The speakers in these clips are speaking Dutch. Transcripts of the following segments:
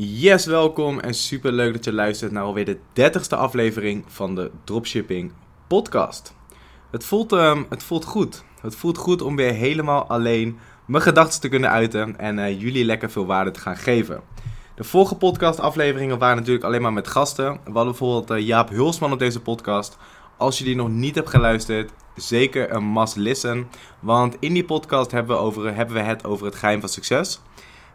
Yes, welkom en super leuk dat je luistert naar alweer de 30ste aflevering van de Dropshipping Podcast. Het voelt, um, het voelt goed. Het voelt goed om weer helemaal alleen mijn gedachten te kunnen uiten en uh, jullie lekker veel waarde te gaan geven. De vorige podcast-afleveringen waren natuurlijk alleen maar met gasten. We hadden bijvoorbeeld uh, Jaap Hulsman op deze podcast. Als je die nog niet hebt geluisterd, zeker een must listen. Want in die podcast hebben we, over, hebben we het over het geheim van succes.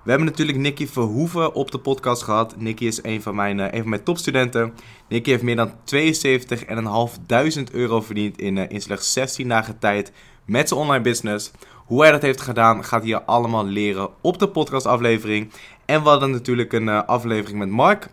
We hebben natuurlijk Nicky Verhoeven op de podcast gehad. Nicky is een van mijn, uh, een van mijn topstudenten. Nicky heeft meer dan 72.500 euro verdiend in, uh, in slechts 16 dagen tijd met zijn online business. Hoe hij dat heeft gedaan, gaat je allemaal leren op de podcastaflevering. En we hadden natuurlijk een uh, aflevering met Mark.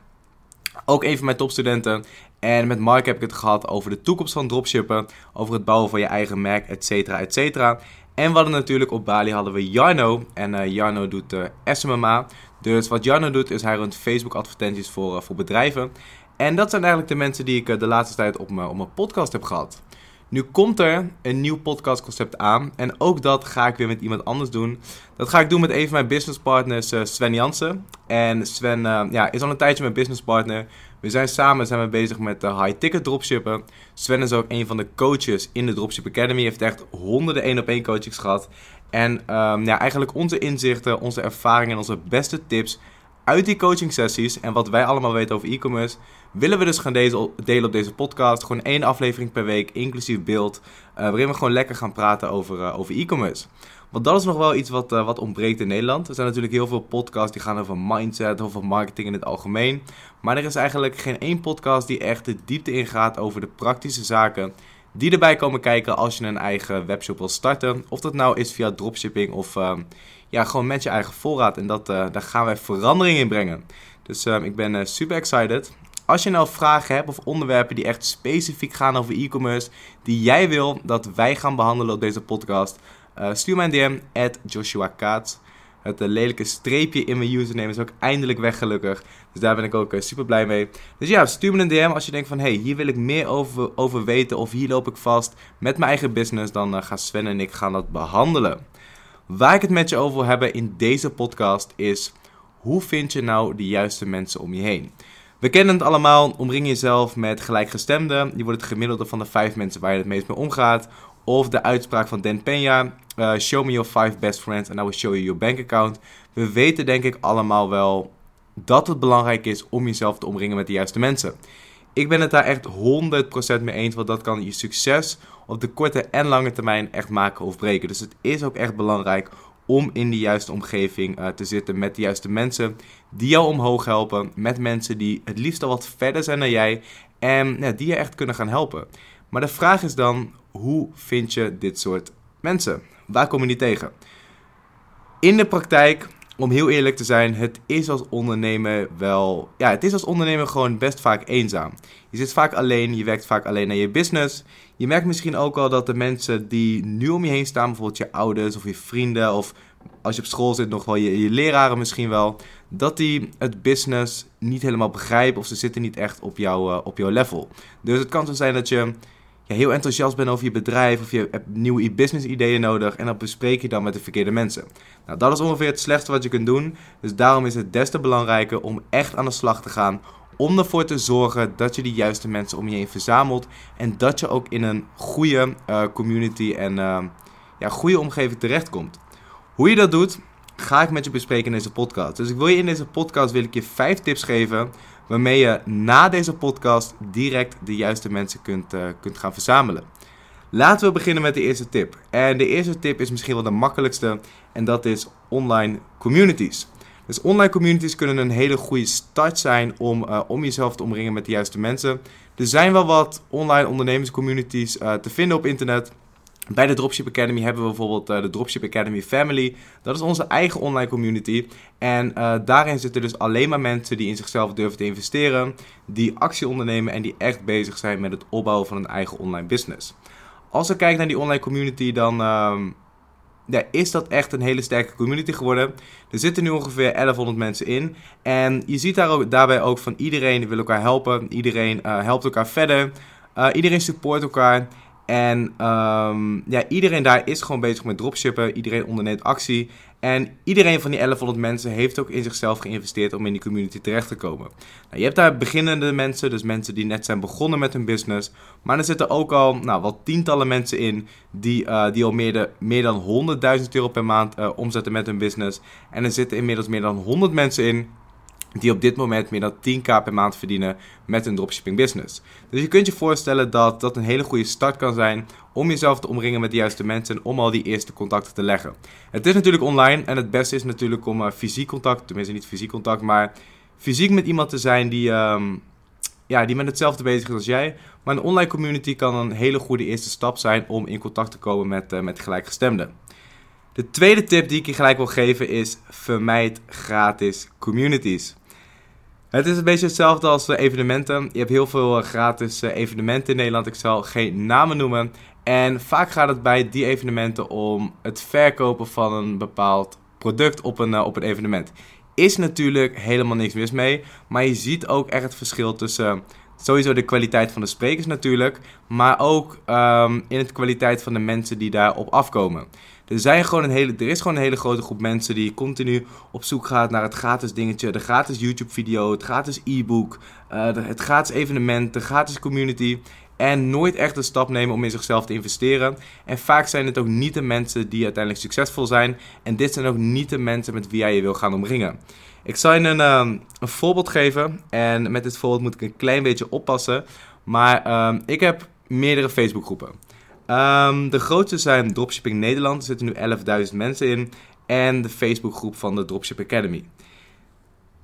Ook een van mijn topstudenten. En met Mark heb ik het gehad over de toekomst van dropshippen. Over het bouwen van je eigen merk, et cetera. En we hadden natuurlijk op Bali hadden we Jarno. En uh, Jarno doet uh, SMMA. Dus wat Jarno doet is hij runt Facebook advertenties voor, uh, voor bedrijven. En dat zijn eigenlijk de mensen die ik de laatste tijd op mijn, op mijn podcast heb gehad. Nu komt er een nieuw podcastconcept aan. En ook dat ga ik weer met iemand anders doen. Dat ga ik doen met een van mijn businesspartners, Sven Jansen. En Sven ja, is al een tijdje mijn businesspartner. We zijn samen zijn we bezig met uh, high-ticket dropshippen. Sven is ook een van de coaches in de Dropship Academy. Heeft echt honderden één-op-één coachings gehad. En um, ja, eigenlijk onze inzichten, onze ervaringen en onze beste tips uit die coaching sessies en wat wij allemaal weten over e-commerce, willen we dus gaan delen op deze podcast. Gewoon één aflevering per week, inclusief beeld, uh, waarin we gewoon lekker gaan praten over, uh, over e-commerce. Want dat is nog wel iets wat, uh, wat ontbreekt in Nederland. Er zijn natuurlijk heel veel podcasts die gaan over mindset, over marketing in het algemeen. Maar er is eigenlijk geen één podcast die echt de diepte ingaat over de praktische zaken die erbij komen kijken als je een eigen webshop wil starten. Of dat nou is via dropshipping of ehm, ja, gewoon met je eigen voorraad. En dat, daar gaan wij verandering in brengen. Dus uh, ik ben super excited. Als je nou vragen hebt of onderwerpen die echt specifiek gaan over e-commerce, die jij wil dat wij gaan behandelen op deze podcast, stuur mij een DM, at Joshua. Het lelijke streepje in mijn username is ook eindelijk weg gelukkig. Dus daar ben ik ook super blij mee. Dus ja, stuur me een DM als je denkt van... hey, hier wil ik meer over, over weten of hier loop ik vast met mijn eigen business. Dan gaan Sven en ik gaan dat behandelen. Waar ik het met je over wil hebben in deze podcast is... hoe vind je nou de juiste mensen om je heen? We kennen het allemaal, omring jezelf met gelijkgestemden. Je wordt het gemiddelde van de vijf mensen waar je het meest mee omgaat. Of de uitspraak van Dan Peña, uh, show me your five best friends and I will show you your bank account. We weten denk ik allemaal wel dat het belangrijk is om jezelf te omringen met de juiste mensen. Ik ben het daar echt 100% mee eens, want dat kan je succes op de korte en lange termijn echt maken of breken. Dus het is ook echt belangrijk om in de juiste omgeving uh, te zitten met de juiste mensen die jou omhoog helpen. Met mensen die het liefst al wat verder zijn dan jij en die je echt kunnen gaan helpen. Maar de vraag is dan, hoe vind je dit soort mensen? Waar kom je die tegen? In de praktijk, om heel eerlijk te zijn, het is als ondernemer wel. Ja, het is als ondernemer gewoon best vaak eenzaam. Je zit vaak alleen, je werkt vaak alleen naar je business. Je merkt misschien ook al dat de mensen die nu om je heen staan, bijvoorbeeld je ouders of je vrienden, of als je op school zit, nog wel je, leraren misschien wel, dat die het business niet helemaal begrijpen of ze zitten niet echt op, jou, uh, op jouw level. Dus het kan zo zijn dat je ja, heel enthousiast bent over je bedrijf of je hebt nieuwe business ideeën nodig en dat bespreek je dan met de verkeerde mensen. Nou, dat is ongeveer het slechtste wat je kunt doen. Dus daarom is het des te belangrijker om echt aan de slag te gaan om ervoor te zorgen dat je de juiste mensen om je heen verzamelt en dat je ook in een goede uh, community en uh, ja, goede omgeving terechtkomt. Hoe je dat doet, ga ik met je bespreken in deze podcast. Dus ik wil je in deze podcast wil ik je vijf tips geven waarmee je na deze podcast direct de juiste mensen kunt, uh, kunt gaan verzamelen. Laten we beginnen met de eerste tip. En de eerste tip is misschien wel de makkelijkste en dat is online communities. Dus online communities kunnen een hele goede start zijn om, uh, om jezelf te omringen met de juiste mensen. Er zijn wel wat online ondernemerscommunities uh, te vinden op internet. Bij de Dropship Academy hebben we bijvoorbeeld uh, de Dropship Academy Family. Dat is onze eigen online community. En daarin zitten dus alleen maar mensen die in zichzelf durven te investeren, die actie ondernemen en die echt bezig zijn met het opbouwen van een eigen online business. Als we kijken naar die online community, dan uh, ja, is dat echt een hele sterke community geworden. Er zitten nu ongeveer 1100 mensen in. En je ziet daar ook, daarbij ook van iedereen wil elkaar helpen. Iedereen uh, helpt elkaar verder. iedereen support elkaar. En ehm, ja, iedereen daar is gewoon bezig met dropshippen. Iedereen onderneemt actie. En iedereen van die 1100 mensen heeft ook in zichzelf geïnvesteerd om in die community terecht te komen. Nou, je hebt daar beginnende mensen, dus mensen die net zijn begonnen met hun business. Maar er zitten ook al nou, wel tientallen mensen in die, uh, die al meer, meer dan 100.000 euro per maand uh, omzetten met hun business. En er zitten inmiddels meer dan 100 mensen in die op dit moment meer dan 10k per maand verdienen met een dropshipping business. Dus je kunt je voorstellen dat dat een hele goede start kan zijn om jezelf te omringen met de juiste mensen en om al die eerste contacten te leggen. Het is natuurlijk online en het beste is natuurlijk om uh, fysiek contact, tenminste niet fysiek contact, maar fysiek met iemand te zijn die, um, ja, die met hetzelfde bezig is als jij. Maar een online community kan een hele goede eerste stap zijn om in contact te komen met, uh, met gelijkgestemden. De tweede tip die ik je gelijk wil geven is: vermijd gratis communities. Het is een beetje hetzelfde als evenementen. Je hebt heel veel eh, gratis eh, evenementen in Nederland. Ik zal geen namen noemen. En vaak gaat het bij die evenementen om het verkopen van een bepaald product op een, eh, op een evenement. Is natuurlijk helemaal niks mis mee. Maar je ziet ook echt het verschil tussen sowieso de kwaliteit van de sprekers natuurlijk. Maar ook um, in de kwaliteit van de mensen die daarop afkomen. Er, zijn gewoon een hele, er is gewoon een hele grote groep mensen die continu op zoek gaat naar het gratis dingetje, de gratis YouTube-video, het gratis e-book, uh, het gratis evenement, de gratis community. En nooit echt een stap nemen om in zichzelf te investeren. En vaak zijn het ook niet de mensen die uiteindelijk succesvol zijn. En dit zijn ook niet de mensen met wie jij je wil gaan omringen. Ik zal je een, um, een voorbeeld geven. En met dit voorbeeld moet ik een klein beetje oppassen. Maar um, ik heb meerdere Facebookgroepen. Um, de grootste zijn Dropshipping Nederland. Er zitten nu 11.000 mensen in. En de Facebookgroep van de Dropship Academy.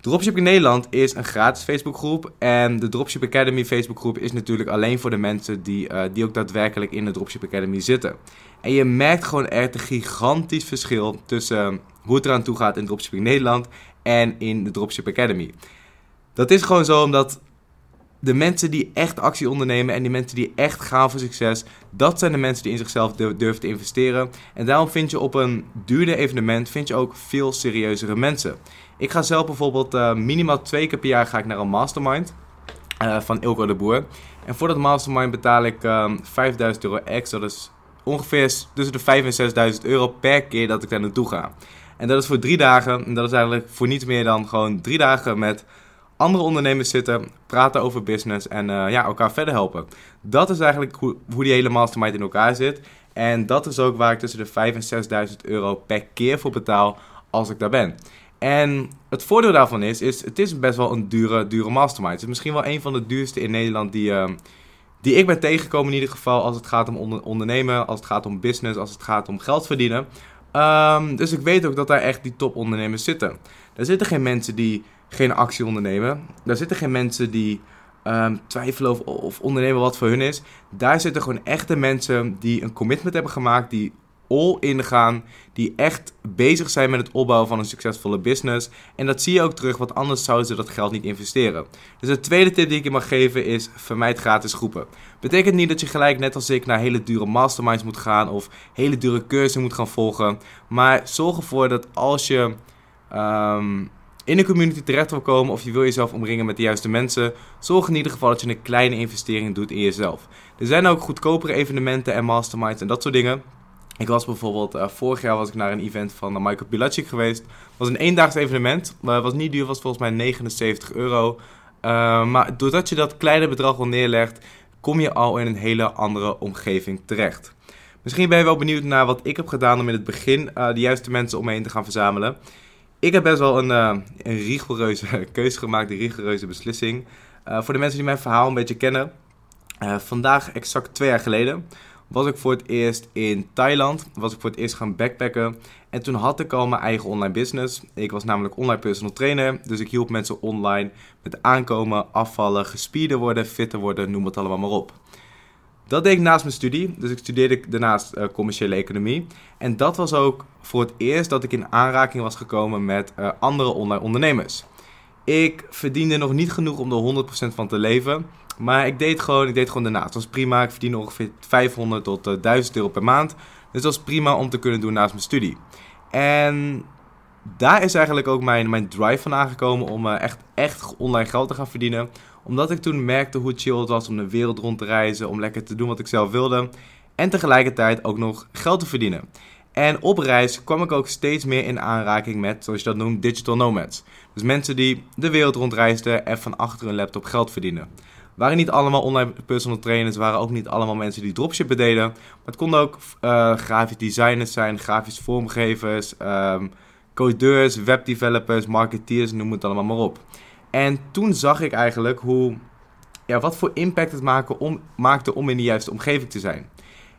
Dropship Nederland is een gratis Facebookgroep. En de Dropship Academy Facebookgroep is natuurlijk alleen voor de mensen die, uh, die ook daadwerkelijk in de Dropship Academy zitten. En je merkt gewoon echt een gigantisch verschil tussen uh, hoe het eraan toe gaat in Dropshipping Nederland en in de Dropship Academy. Dat is gewoon zo omdat de mensen die echt actie ondernemen en die mensen die echt gaan voor succes, dat zijn de mensen die in zichzelf durven te investeren. En daarom vind je op een duurder evenement vind je ook veel serieuzere mensen. Ik ga zelf bijvoorbeeld uh, minimaal twee keer per jaar ga ik naar een mastermind uh, van Ilko de Boer. En voor dat mastermind betaal ik um, 5000 euro extra. Is ongeveer tussen de 5 en 6000 euro per keer dat ik daar naartoe ga. En dat is voor drie dagen. En dat is eigenlijk voor niets meer dan gewoon drie dagen met andere ondernemers zitten, praten over business en uh, ja, elkaar verder helpen. Dat is eigenlijk hoe, die hele mastermind in elkaar zit. En dat is ook waar ik tussen de 5 en 6.000 euro per keer voor betaal als ik daar ben. En het voordeel daarvan is, is het is best wel een dure, dure mastermind. Het is misschien wel een van de duurste in Nederland die, uh, die ik ben tegengekomen in ieder geval als het gaat om onder, ondernemen, als het gaat om business, als het gaat om geld verdienen. Um, dus ik weet ook dat daar echt die topondernemers zitten. Er zitten geen mensen die geen actie ondernemen. Daar zitten geen mensen die um, twijfelen of, of ondernemen wat voor hun is. Daar zitten gewoon echte mensen die een commitment hebben gemaakt, die all in gaan, die echt bezig zijn met het opbouwen van een succesvolle business. En dat zie je ook terug, want anders zouden ze dat geld niet investeren. Dus de tweede tip die ik je mag geven is: vermijd gratis groepen. Betekent niet dat je gelijk, net als ik, naar hele dure masterminds moet gaan of hele dure cursussen moet gaan volgen. Maar zorg ervoor dat als je um, in een community terecht wil komen of je wil jezelf omringen met de juiste mensen, zorg in ieder geval dat je een kleine investering doet in jezelf. Er zijn ook goedkopere evenementen en masterminds en dat soort dingen. Ik was bijvoorbeeld, uh, vorig jaar was ik naar een event van uh, Michael Pilacic geweest. Het was een eendaags evenement, maar was niet duur, was volgens mij 79 euro. Uh, maar doordat je dat kleine bedrag al neerlegt, kom je al in een hele andere omgeving terecht. Misschien ben je wel benieuwd naar wat ik heb gedaan om in het begin de juiste mensen om me heen te gaan verzamelen. Ik heb best wel een, uh, een rigoureuze keuze gemaakt, een rigoureuze beslissing. Uh, voor de mensen die mijn verhaal een beetje kennen. Uh, vandaag, exact twee jaar geleden, was ik voor het eerst in Thailand. Was ik voor het eerst gaan backpacken. En toen had ik al mijn eigen online business. Ik was namelijk online personal trainer. Dus ik hielp mensen online met aankomen, afvallen, gespierde worden, fitter worden, noem het allemaal maar op. Dat deed ik naast mijn studie. Dus ik studeerde daarnaast uh, commerciële economie. En dat was ook voor het eerst dat ik in aanraking was gekomen met uh, andere online ondernemers. Ik verdiende nog niet genoeg om er 100% van te leven. Maar ik deed gewoon, ik deed gewoon daarnaast. Het was prima. Ik verdiende ongeveer 500 tot uh, eh, 1000 euro per maand. Dus dat was prima om te kunnen doen naast mijn studie. En daar is eigenlijk ook mijn, mijn drive van aangekomen om echt, echt online geld te gaan verdienen omdat ik toen merkte hoe chill het was om de wereld rond te reizen, om lekker te doen wat ik zelf wilde. en tegelijkertijd ook nog geld te verdienen. En op reis kwam ik ook steeds meer in aanraking met, zoals je dat noemt, digital nomads. Dus mensen die de wereld rondreisden en van achter hun laptop geld verdienen. Waren niet allemaal online personal trainers, waren ook niet allemaal mensen die dropshippen deden. Maar het konden ook uh, grafisch designers zijn, grafisch vormgevers, um, codeurs, webdevelopers, marketeers, noem het allemaal maar op. En toen zag ik eigenlijk hoe, ja, wat voor impact het maken om, maakte om in de juiste omgeving te zijn.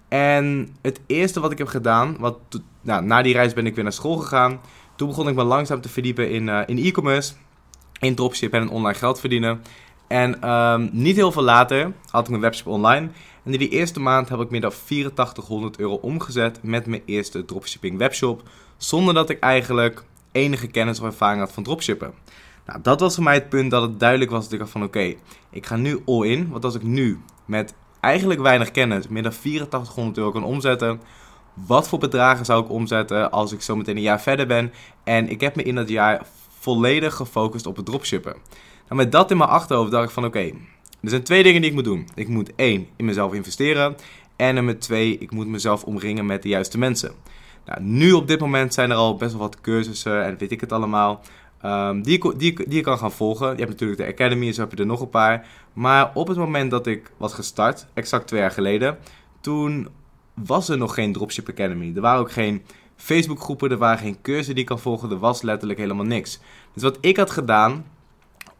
En het eerste wat ik heb gedaan, wat, nou, na die reis ben ik weer naar school gegaan. Toen begon ik me langzaam te verdiepen in, uh, in e-commerce, in dropship en online geld verdienen. En um, niet heel veel later had ik mijn webshop online. En in die eerste maand heb ik meer dan 8400 euro omgezet met mijn eerste dropshipping webshop. Zonder dat ik eigenlijk enige kennis of ervaring had van dropshippen. Nou, dat was voor mij het punt dat het duidelijk was dat ik dacht van oké, ik ga nu all in. Want als ik nu met eigenlijk weinig kennis meer dan 8400 euro kan omzetten. Wat voor bedragen zou ik omzetten als ik zo meteen een jaar verder ben? En ik heb me in dat jaar volledig gefocust op het dropshippen. Nou, met dat in mijn achterhoofd dacht ik van oké, er zijn twee dingen die ik moet doen. Ik moet één, in mezelf investeren. En nummer twee, ik moet mezelf omringen met de juiste mensen. Nou, nu op dit moment zijn er al best wel wat cursussen en weet ik het allemaal. Um, die, die, die je kan gaan volgen. Je hebt natuurlijk de Academy, zo heb je er nog een paar. Maar op het moment dat ik was gestart, exact twee jaar geleden, toen was er nog geen Dropship Academy. Er waren ook geen Facebook groepen, er waren geen cursussen die ik kan volgen, er was letterlijk helemaal niks. Dus wat ik had gedaan,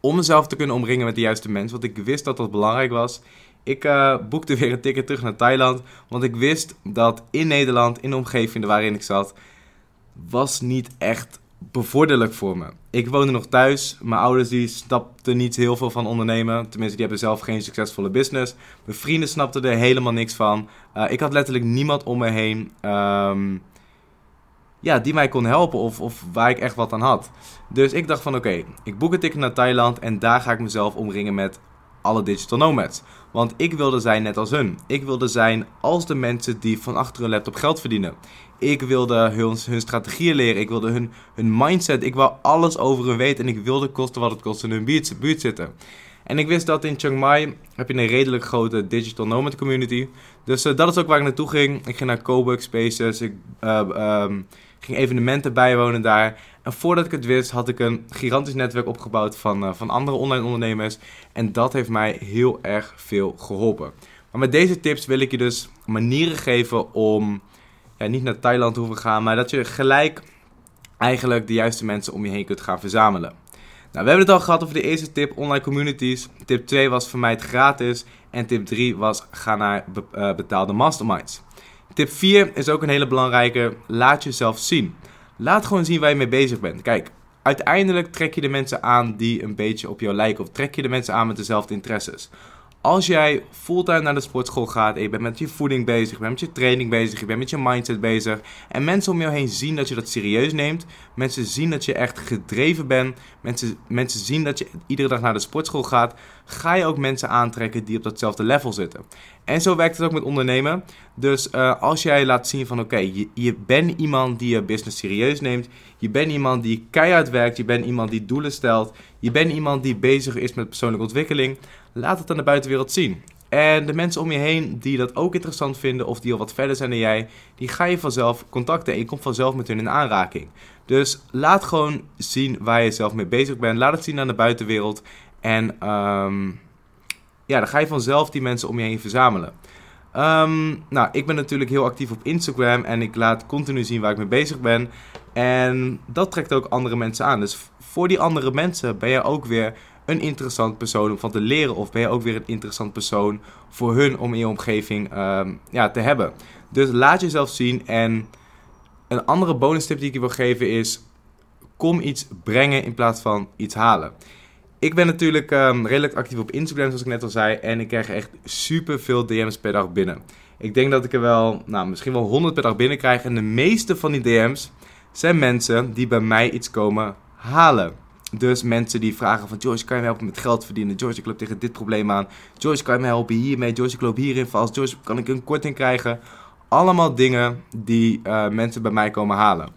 om mezelf te kunnen omringen met de juiste mensen, want ik wist dat dat belangrijk was. Ik uh, boekte weer een ticket terug naar Thailand, want ik wist dat in Nederland, in de omgeving waarin ik zat, was niet echt bevorderlijk voor me. Ik woonde nog thuis. Mijn ouders die snapten niet heel veel van ondernemen. Tenminste, die hebben zelf geen succesvolle business. Mijn vrienden snapten er helemaal niks van. Uh, ik had letterlijk niemand om me heen um, ja, die mij kon helpen of, of waar ik echt wat aan had. Dus ik dacht van oké, ik boek een ticket naar Thailand en daar ga ik mezelf omringen met alle digital nomads. Want ik wilde zijn net als hun. Ik wilde zijn als de mensen die van achter hun laptop geld verdienen. Ik wilde hun, hun strategieën leren. Ik wilde hun, hun mindset. Ik wou alles over hun weten. En ik wilde kosten wat het kost in hun buurt, buurt zitten. En ik wist dat in Chiang Mai heb je een redelijk grote digital nomad community. Dus uh, dat is ook waar ik naartoe ging. Ik ging naar Coburg Spaces. Ik uh, um, ging evenementen bijwonen daar. En voordat ik het wist, had ik een gigantisch netwerk opgebouwd van, uh, van andere online ondernemers. En dat heeft mij heel erg veel geholpen. Maar met deze tips wil ik je dus manieren geven om niet naar Thailand hoeven gaan, maar dat je gelijk eigenlijk de juiste mensen om je heen kunt gaan verzamelen. Nou, we hebben het al gehad over de eerste tip, online communities. Tip 2 was voor mij het gratis. En tip 3 was ga naar uh, betaalde masterminds. Tip 4 is ook een hele belangrijke. Laat jezelf zien. Laat gewoon zien waar je mee bezig bent. Kijk, uiteindelijk trek je de mensen aan die een beetje op jou lijken. Of trek je de mensen aan met dezelfde interesses. Als jij fulltime naar de sportschool gaat en je bent met je voeding bezig, je bent met je training bezig, je bent met je mindset bezig en mensen om jou heen zien dat je dat serieus neemt, mensen zien dat je echt gedreven bent, mensen, mensen zien dat je iedere dag naar de sportschool gaat, ga je ook mensen aantrekken die op datzelfde level zitten. En zo werkt het ook met ondernemen. Dus uh, als jij laat zien van oké, je, je bent iemand die je business serieus neemt, je bent iemand die keihard werkt, je bent iemand die doelen stelt, je bent iemand die bezig is met persoonlijke ontwikkeling, laat het aan de buitenwereld zien. En de mensen om je heen die dat ook interessant vinden of die al wat verder zijn dan jij, die ga je vanzelf contacten en je komt vanzelf met hun in aanraking. Dus laat gewoon zien waar je zelf mee bezig bent. Laat het zien aan de buitenwereld. En um, ja, dan ga je vanzelf die mensen om je heen verzamelen. Um, nou, ik ben natuurlijk heel actief op Instagram en ik laat continu zien waar ik mee bezig ben. En dat trekt ook andere mensen aan. Dus voor die andere mensen ben je ook weer een interessant persoon om van te leren. Of ben je ook weer een interessant persoon voor hun om in je omgeving um, ja, te hebben. Dus laat jezelf zien. En een andere bonus tip die ik je wil geven is: kom iets brengen in plaats van iets halen. Ik ben natuurlijk um, redelijk actief op Instagram, zoals ik net al zei. En ik krijg echt super veel DM's per dag binnen. Ik denk dat ik er wel, nou, misschien wel 100 per dag binnen krijg. En de meeste van die DM's zijn mensen die bij mij iets komen halen. Dus mensen die vragen van George, kan je me helpen met geld verdienen? George, ik loop tegen dit probleem aan. George, kan je me helpen hiermee? George, ik loop hierin vast. George, kan ik een korting krijgen? Allemaal dingen die uh, mensen bij mij komen halen.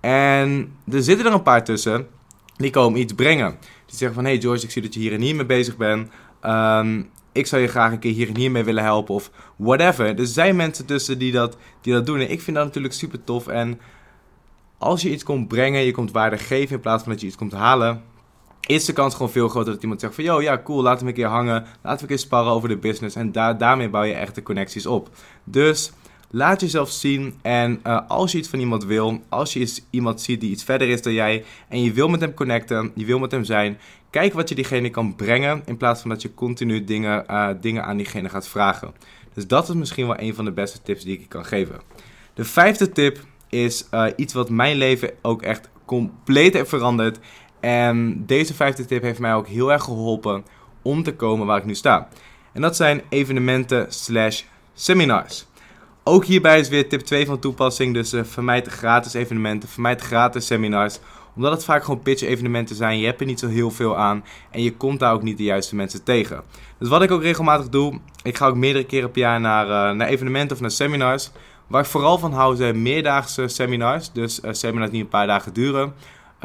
En er zitten er een paar tussen die komen iets brengen. Die zeggen van, hey George, ik zie dat je hier en hier mee bezig bent. Um, ik zou je graag een keer hier en hier mee willen helpen of whatever. Er zijn mensen tussen die dat, die dat doen en ik vind dat natuurlijk super tof. En als je iets komt brengen, je komt waarde geven in plaats van dat je iets komt halen, is de kans gewoon veel groter dat iemand zegt van, yo, ja, cool, laten we een keer hangen, laten we een keer sparren over de business. En daar daarmee bouw je echt de connecties op. Dus laat jezelf zien en uh, als je iets van iemand wil, als je iemand ziet die iets verder is dan jij en je wil met hem connecten, je wil met hem zijn, kijk wat je diegene kan brengen in plaats van dat je continu dingen, uh, dingen aan diegene gaat vragen. Dus dat is misschien wel een van de beste tips die ik je kan geven. De vijfde tip is uh, iets wat mijn leven ook echt compleet heeft veranderd. En deze vijfde tip heeft mij ook heel erg geholpen om te komen waar ik nu sta. En dat zijn evenementen slash seminars. Ook hierbij is weer tip 2 van toepassing. Dus uh, vermijd gratis evenementen, vermijd gratis seminars. Omdat het vaak gewoon pitch evenementen zijn. Je hebt er niet zo heel veel aan. En je komt daar ook niet de juiste mensen tegen. Dus wat ik ook regelmatig doe. Ik ga ook meerdere keren per jaar naar, uh, naar evenementen of naar seminars. Waar ik vooral van hou zijn meerdaagse seminars. Dus uh, seminars die een paar dagen duren.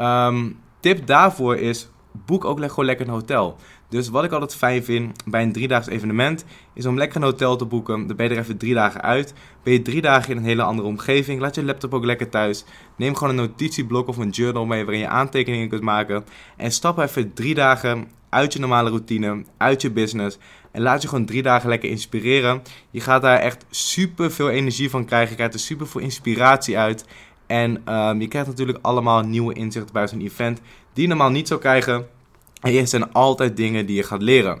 Um, tip daarvoor is, boek ook gewoon lekker een hotel. Dus wat ik altijd fijn vind bij een driedaags evenement, is om lekker een hotel te boeken. Dan ben je er even drie dagen uit. Ben je drie dagen in een hele andere omgeving. Laat je laptop ook lekker thuis. Neem gewoon een notitieblok of een journal mee waarin je aantekeningen kunt maken. En stap even drie dagen uit je normale routine, uit je business. En laat je gewoon drie dagen lekker inspireren. Je gaat daar echt super veel energie van krijgen. Je krijgt er super veel inspiratie uit. En um, je krijgt natuurlijk allemaal nieuwe inzichten bij zo'n event die je normaal niet zou krijgen. En er zijn altijd dingen die je gaat leren.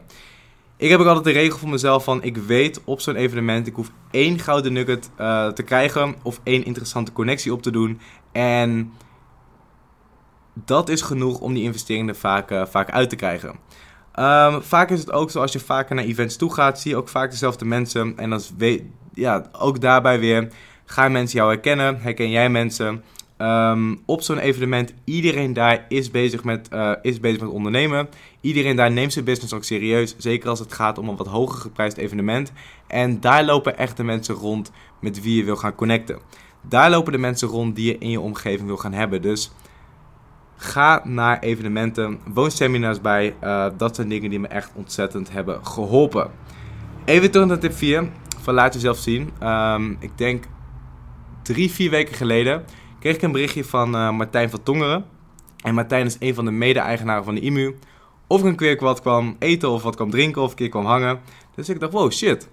Ik heb ook altijd de regel voor mezelf van ik weet op zo'n evenement ik hoef één gouden nugget uh, te krijgen of één interessante connectie op te doen. En dat is genoeg om die investeringen vaak, uh, vaak uit te krijgen. Um, vaak is het ook zo als je vaker naar events toe gaat, zie je ook vaak dezelfde mensen. En dan ja, ook daarbij weer gaan mensen jou herkennen, herken jij mensen. Um, op zo'n evenement, iedereen daar is bezig, met, uh, is bezig met ondernemen. Iedereen daar neemt zijn business ook serieus. Zeker als het gaat om een wat hoger geprijsd evenement. En daar lopen echt de mensen rond met wie je wil gaan connecten. Daar lopen de mensen rond die je in je omgeving wil gaan hebben. Dus ga naar evenementen, woon seminars bij. Uh, dat zijn dingen die me echt ontzettend hebben geholpen. Even terug naar tip 4. Van laat jezelf zien. Um, ik denk drie, vier weken geleden kreeg ik een berichtje van uh, Martijn van Tongeren. En Martijn is een van de mede-eigenaren van de IMU. Of ik een keer wat kwam eten of wat kwam drinken of een keer kwam hangen. Dus ik dacht, wow, shit.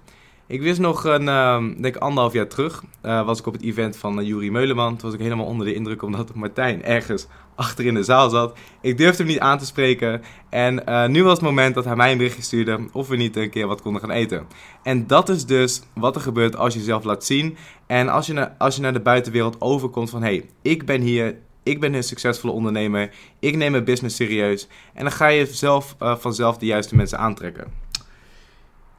Ik wist nog een, uh, denk anderhalf jaar terug, uh, was ik op het event van uh, Jurie Meuleman. Toen was ik helemaal onder de indruk omdat Martijn ergens achter in de zaal zat. Ik durfde hem niet aan te spreken. En nu was het moment dat hij mij een berichtje stuurde of we niet een keer wat konden gaan eten. En dat is dus wat er gebeurt als je jezelf laat zien. En als je, na, als je naar de buitenwereld overkomt van... hé, hey, ik ben hier, ik ben een succesvolle ondernemer. Ik neem mijn business serieus. En dan ga je zelf, vanzelf de juiste mensen aantrekken.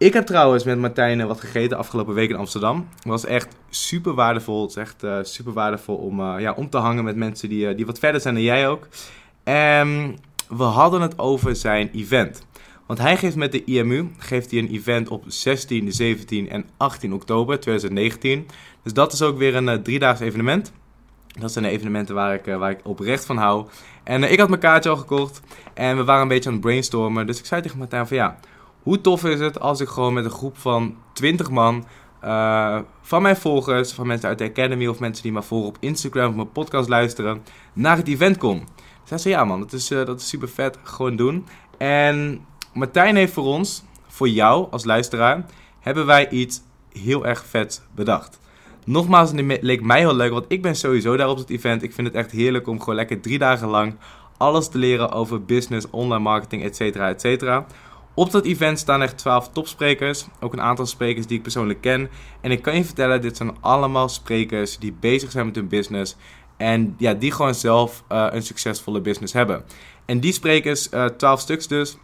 Ik heb trouwens met Martijn wat gegeten afgelopen week in Amsterdam. Het was echt super waardevol. Het is echt uh, super waardevol om, uh, ja, om te hangen met mensen die, uh, die wat verder zijn dan jij ook. En we hadden het over zijn event. Want hij geeft met de IMU geeft hij een event op 16, 17 en 18 oktober 2019. Dus dat is ook weer een driedaags evenement. Dat zijn de evenementen waar ik, waar ik oprecht van hou. En ik had mijn kaartje al gekocht en we waren een beetje aan het brainstormen. Dus ik zei tegen Martijn van ja, hoe tof is het als ik gewoon met een groep van 20 man uh, van mijn volgers, van mensen uit de Academy of mensen die me volgen op Instagram of mijn podcast luisteren, naar het event kom. Zij zei ja man, dat is, uh, dat is super vet, gewoon doen. En Martijn heeft voor ons, voor jou als luisteraar, hebben wij iets heel erg vet bedacht. Nogmaals, het leek mij heel leuk, want ik ben sowieso daar op het event. Ik vind het echt heerlijk om gewoon lekker drie dagen lang alles te leren over business, online marketing, et cetera, et cetera. Op dat event staan echt 12 topsprekers. Ook een aantal sprekers die ik persoonlijk ken. En ik kan je vertellen, dit zijn allemaal sprekers die bezig zijn met hun business. En ja, die gewoon zelf uh, een succesvolle business hebben. En die sprekers, uh, eh, 12 stuks dus,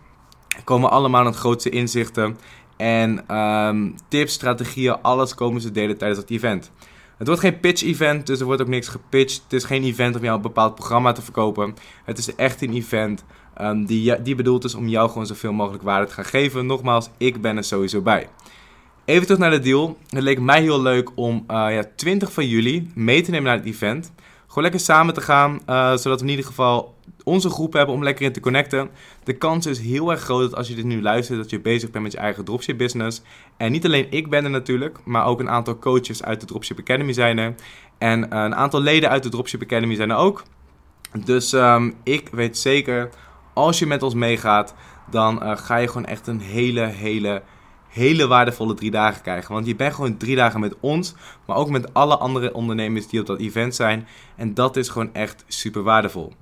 komen allemaal met grootste inzichten. En um, tips, strategieën, alles komen ze delen tijdens dat event. Het wordt geen pitch-event, dus er wordt ook niks gepitcht. Het is geen event om jou een bepaald programma te verkopen. Het is echt een event um, die, die bedoeld is om jou gewoon zoveel mogelijk waarde te gaan geven. Nogmaals, ik ben er sowieso bij. Even terug naar de deal. Het leek mij heel leuk om uh, ja, 20 van jullie mee te nemen naar het event. Gewoon lekker samen te gaan, uh, zodat we in ieder geval onze groep hebben om lekker in te connecten. De kans is heel erg groot dat als je dit nu luistert, dat je bezig bent met je eigen dropship business. En niet alleen ik ben er natuurlijk, maar ook een aantal coaches uit de Dropship Academy zijn er. En een aantal leden uit de Dropship Academy zijn er ook. Dus um, ik weet zeker, als je met ons meegaat, dan uh, ga je gewoon echt een hele, hele, hele waardevolle drie dagen krijgen. Want je bent gewoon drie dagen met ons, maar ook met alle andere ondernemers die op dat event zijn. En dat is gewoon echt super waardevol.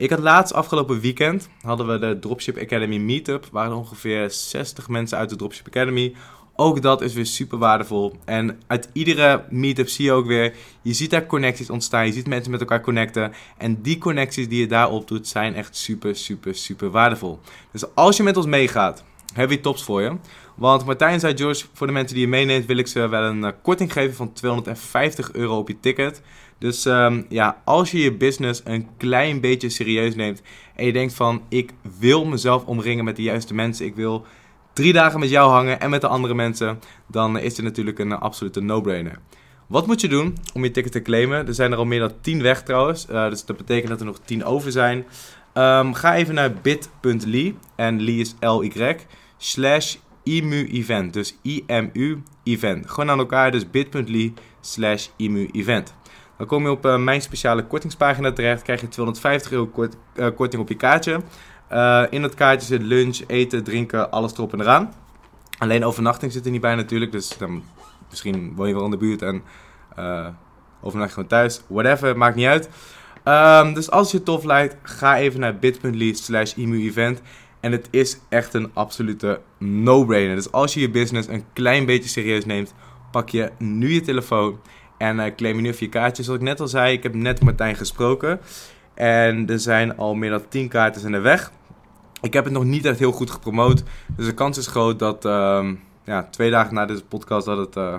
Ik had laatst afgelopen weekend hadden we de Dropship Academy Meetup. Waren er ongeveer 60 mensen uit de Dropship Academy. Ook dat is weer super waardevol. En uit iedere meetup zie je ook weer, je ziet daar connecties ontstaan. Je ziet mensen met elkaar connecten. En die connecties die je daarop doet, zijn echt super, super, super waardevol. Dus als je met ons meegaat, hebben we tops voor je. Want Martijn zei, George, voor de mensen die je meeneemt, wil ik ze wel een uh, korting geven van 250 euro op je ticket. Dus um, ja, als je je business een klein beetje serieus neemt en je denkt van, ik wil mezelf omringen met de juiste mensen, ik wil drie dagen met jou hangen en met de andere mensen, dan is dit natuurlijk een absolute no-brainer. Wat moet je doen om je ticket te claimen? Er zijn er al meer dan 10 weg trouwens, uh, dus dat betekent dat er nog 10 over zijn. Um, ga even naar bit.ly en Lee is L-Y slash IMU-event. Dus IMU-event. Gewoon aan elkaar, dus bit.ly slash IMU-event. Dan kom je op uh, mijn speciale kortingspagina terecht. Krijg je 250 euro uh, korting op je kaartje. Uh, in dat kaartje zit lunch, eten, drinken, alles erop en eraan. Alleen overnachting zit er niet bij natuurlijk. Dus dan, misschien woon je wel in de buurt en overnacht gewoon thuis. Whatever, maakt niet uit. Um, dus als je tof lijkt, ga even naar bit.ly slash event. En het is echt een absolute no-brainer. Dus als je je business een klein beetje serieus neemt, pak je nu je telefoon en uh, claim je nu even je kaartje. Zoals ik net al zei, ik heb net Martijn gesproken. En er zijn al meer dan 10 kaarten in de weg. Ik heb het nog niet echt heel goed gepromoot. Dus de kans is groot dat uh, ja, twee dagen na deze podcast dat het, uh,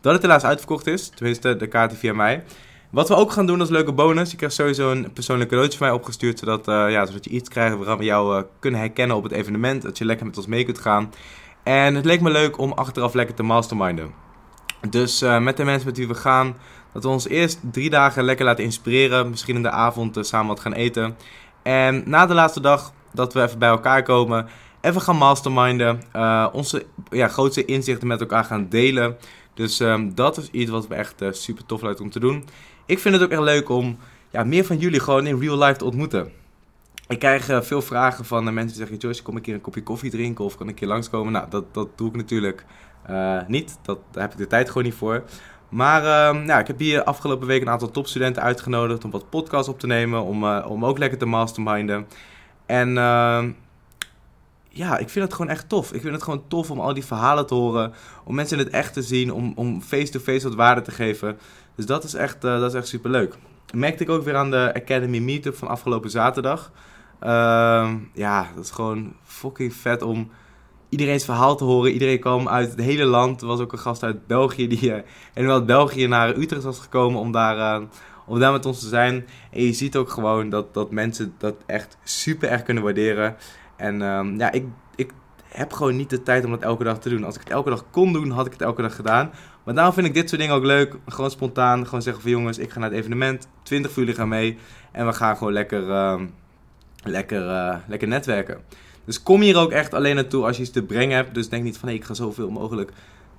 dat het helaas uitverkocht is. Tenminste, de kaarten via mij. Wat we ook gaan doen als leuke bonus. Je krijgt sowieso een persoonlijk cadeautje van mij opgestuurd. Zodat, uh, ja, zodat je iets krijgt waarvan we jou kunnen herkennen op het evenement. Dat je lekker met ons mee kunt gaan. En het leek me leuk om achteraf lekker te masterminden. Dus uh, met de mensen met wie we gaan. Dat we ons eerst drie dagen lekker laten inspireren. Misschien in de avond samen wat gaan eten. En na de laatste dag dat we even bij elkaar komen. Even gaan masterminden. onze ja, grootste inzichten met elkaar gaan delen. Dus um, dat is iets wat we echt super tof lijkt om te doen ik vind het ook echt leuk om ja, meer van jullie gewoon in real life te ontmoeten. Ik krijg uh, veel vragen van uh, mensen die zeggen: Joyce, kom ik hier een kopje koffie drinken of kan ik hier langskomen? Nou, dat, dat doe ik natuurlijk uh, niet. Dat, daar heb ik de tijd gewoon niet voor. Maar nou, ik heb hier afgelopen week een aantal topstudenten uitgenodigd om wat podcasts op te nemen. Om, om ook lekker te masterminden. En ehm, ja, ik vind het gewoon echt tof. Ik vind het gewoon tof om al die verhalen te horen. Om mensen in het echt te zien. Om, om face-to-face wat waarde te geven. Dus dat is echt, dat is echt super leuk. Merkte ik ook weer aan de Academy Meetup van afgelopen zaterdag. Uh, ja, dat is gewoon fucking vet om iedereen's verhaal te horen. Iedereen kwam uit het hele land. Er was ook een gast uit België die uh, helemaal uit België naar Utrecht was gekomen om daar, uh, om daar met ons te zijn. En je ziet ook gewoon dat, dat mensen dat echt super erg kunnen waarderen. En um, ja, ik, ik heb gewoon niet de tijd om dat elke dag te doen. Als ik het elke dag kon doen, had ik het elke dag gedaan. Maar daarom vind ik dit soort dingen ook leuk. Gewoon spontaan. Gewoon zeggen van jongens, ik ga naar het evenement. 20 van jullie gaan mee. En we gaan gewoon lekker, uh, lekker, uh, lekker netwerken. Dus kom hier ook echt alleen naartoe als je iets te brengen hebt. Dus denk niet van hey, ik ga zoveel mogelijk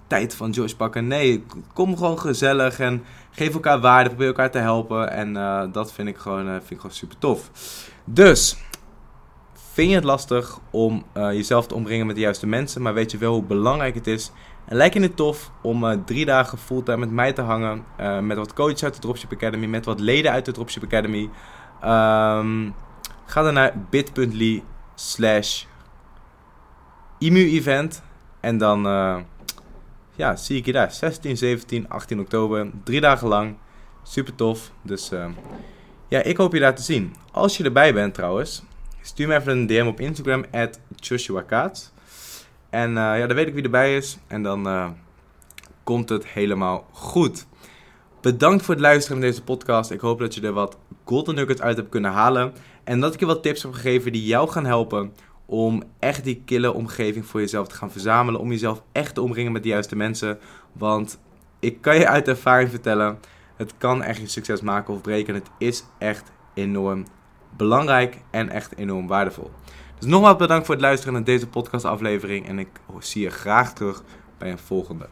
tijd van Joyce pakken. Nee, kom gewoon gezellig en geef elkaar waarde. Probeer elkaar te helpen. En uh, dat vind ik, gewoon, vind ik gewoon super tof. Dus vind je het lastig om jezelf te omringen met de juiste mensen, maar weet je wel hoe belangrijk het is. En lijkt je het tof om drie dagen fulltime met mij te hangen, met wat coaches uit de Dropship Academy, met wat leden uit de Dropship Academy. Um, ga dan naar bit.ly slash IMU-event en dan ja, zie ik je daar. 16, 17, 18 oktober, drie dagen lang. Super tof. Dus ja, ik hoop je daar te zien. Als je erbij bent trouwens, Stuur me even een DM op Instagram, at Joshua Kaats. En uh, ja, dan weet ik wie erbij is. En dan komt het helemaal goed. Bedankt voor het luisteren naar deze podcast. Ik hoop dat je er wat golden nuggets uit hebt kunnen halen. En dat ik je wat tips heb gegeven die jou gaan helpen om echt die kille omgeving voor jezelf te gaan verzamelen. Om jezelf echt te omringen met de juiste mensen. Want ik kan je uit ervaring vertellen, het kan echt je succes maken of breken. Het is echt enorm belangrijk en echt enorm waardevol. Dus nogmaals bedankt voor het luisteren naar deze podcastaflevering en ik zie je graag terug bij een volgende.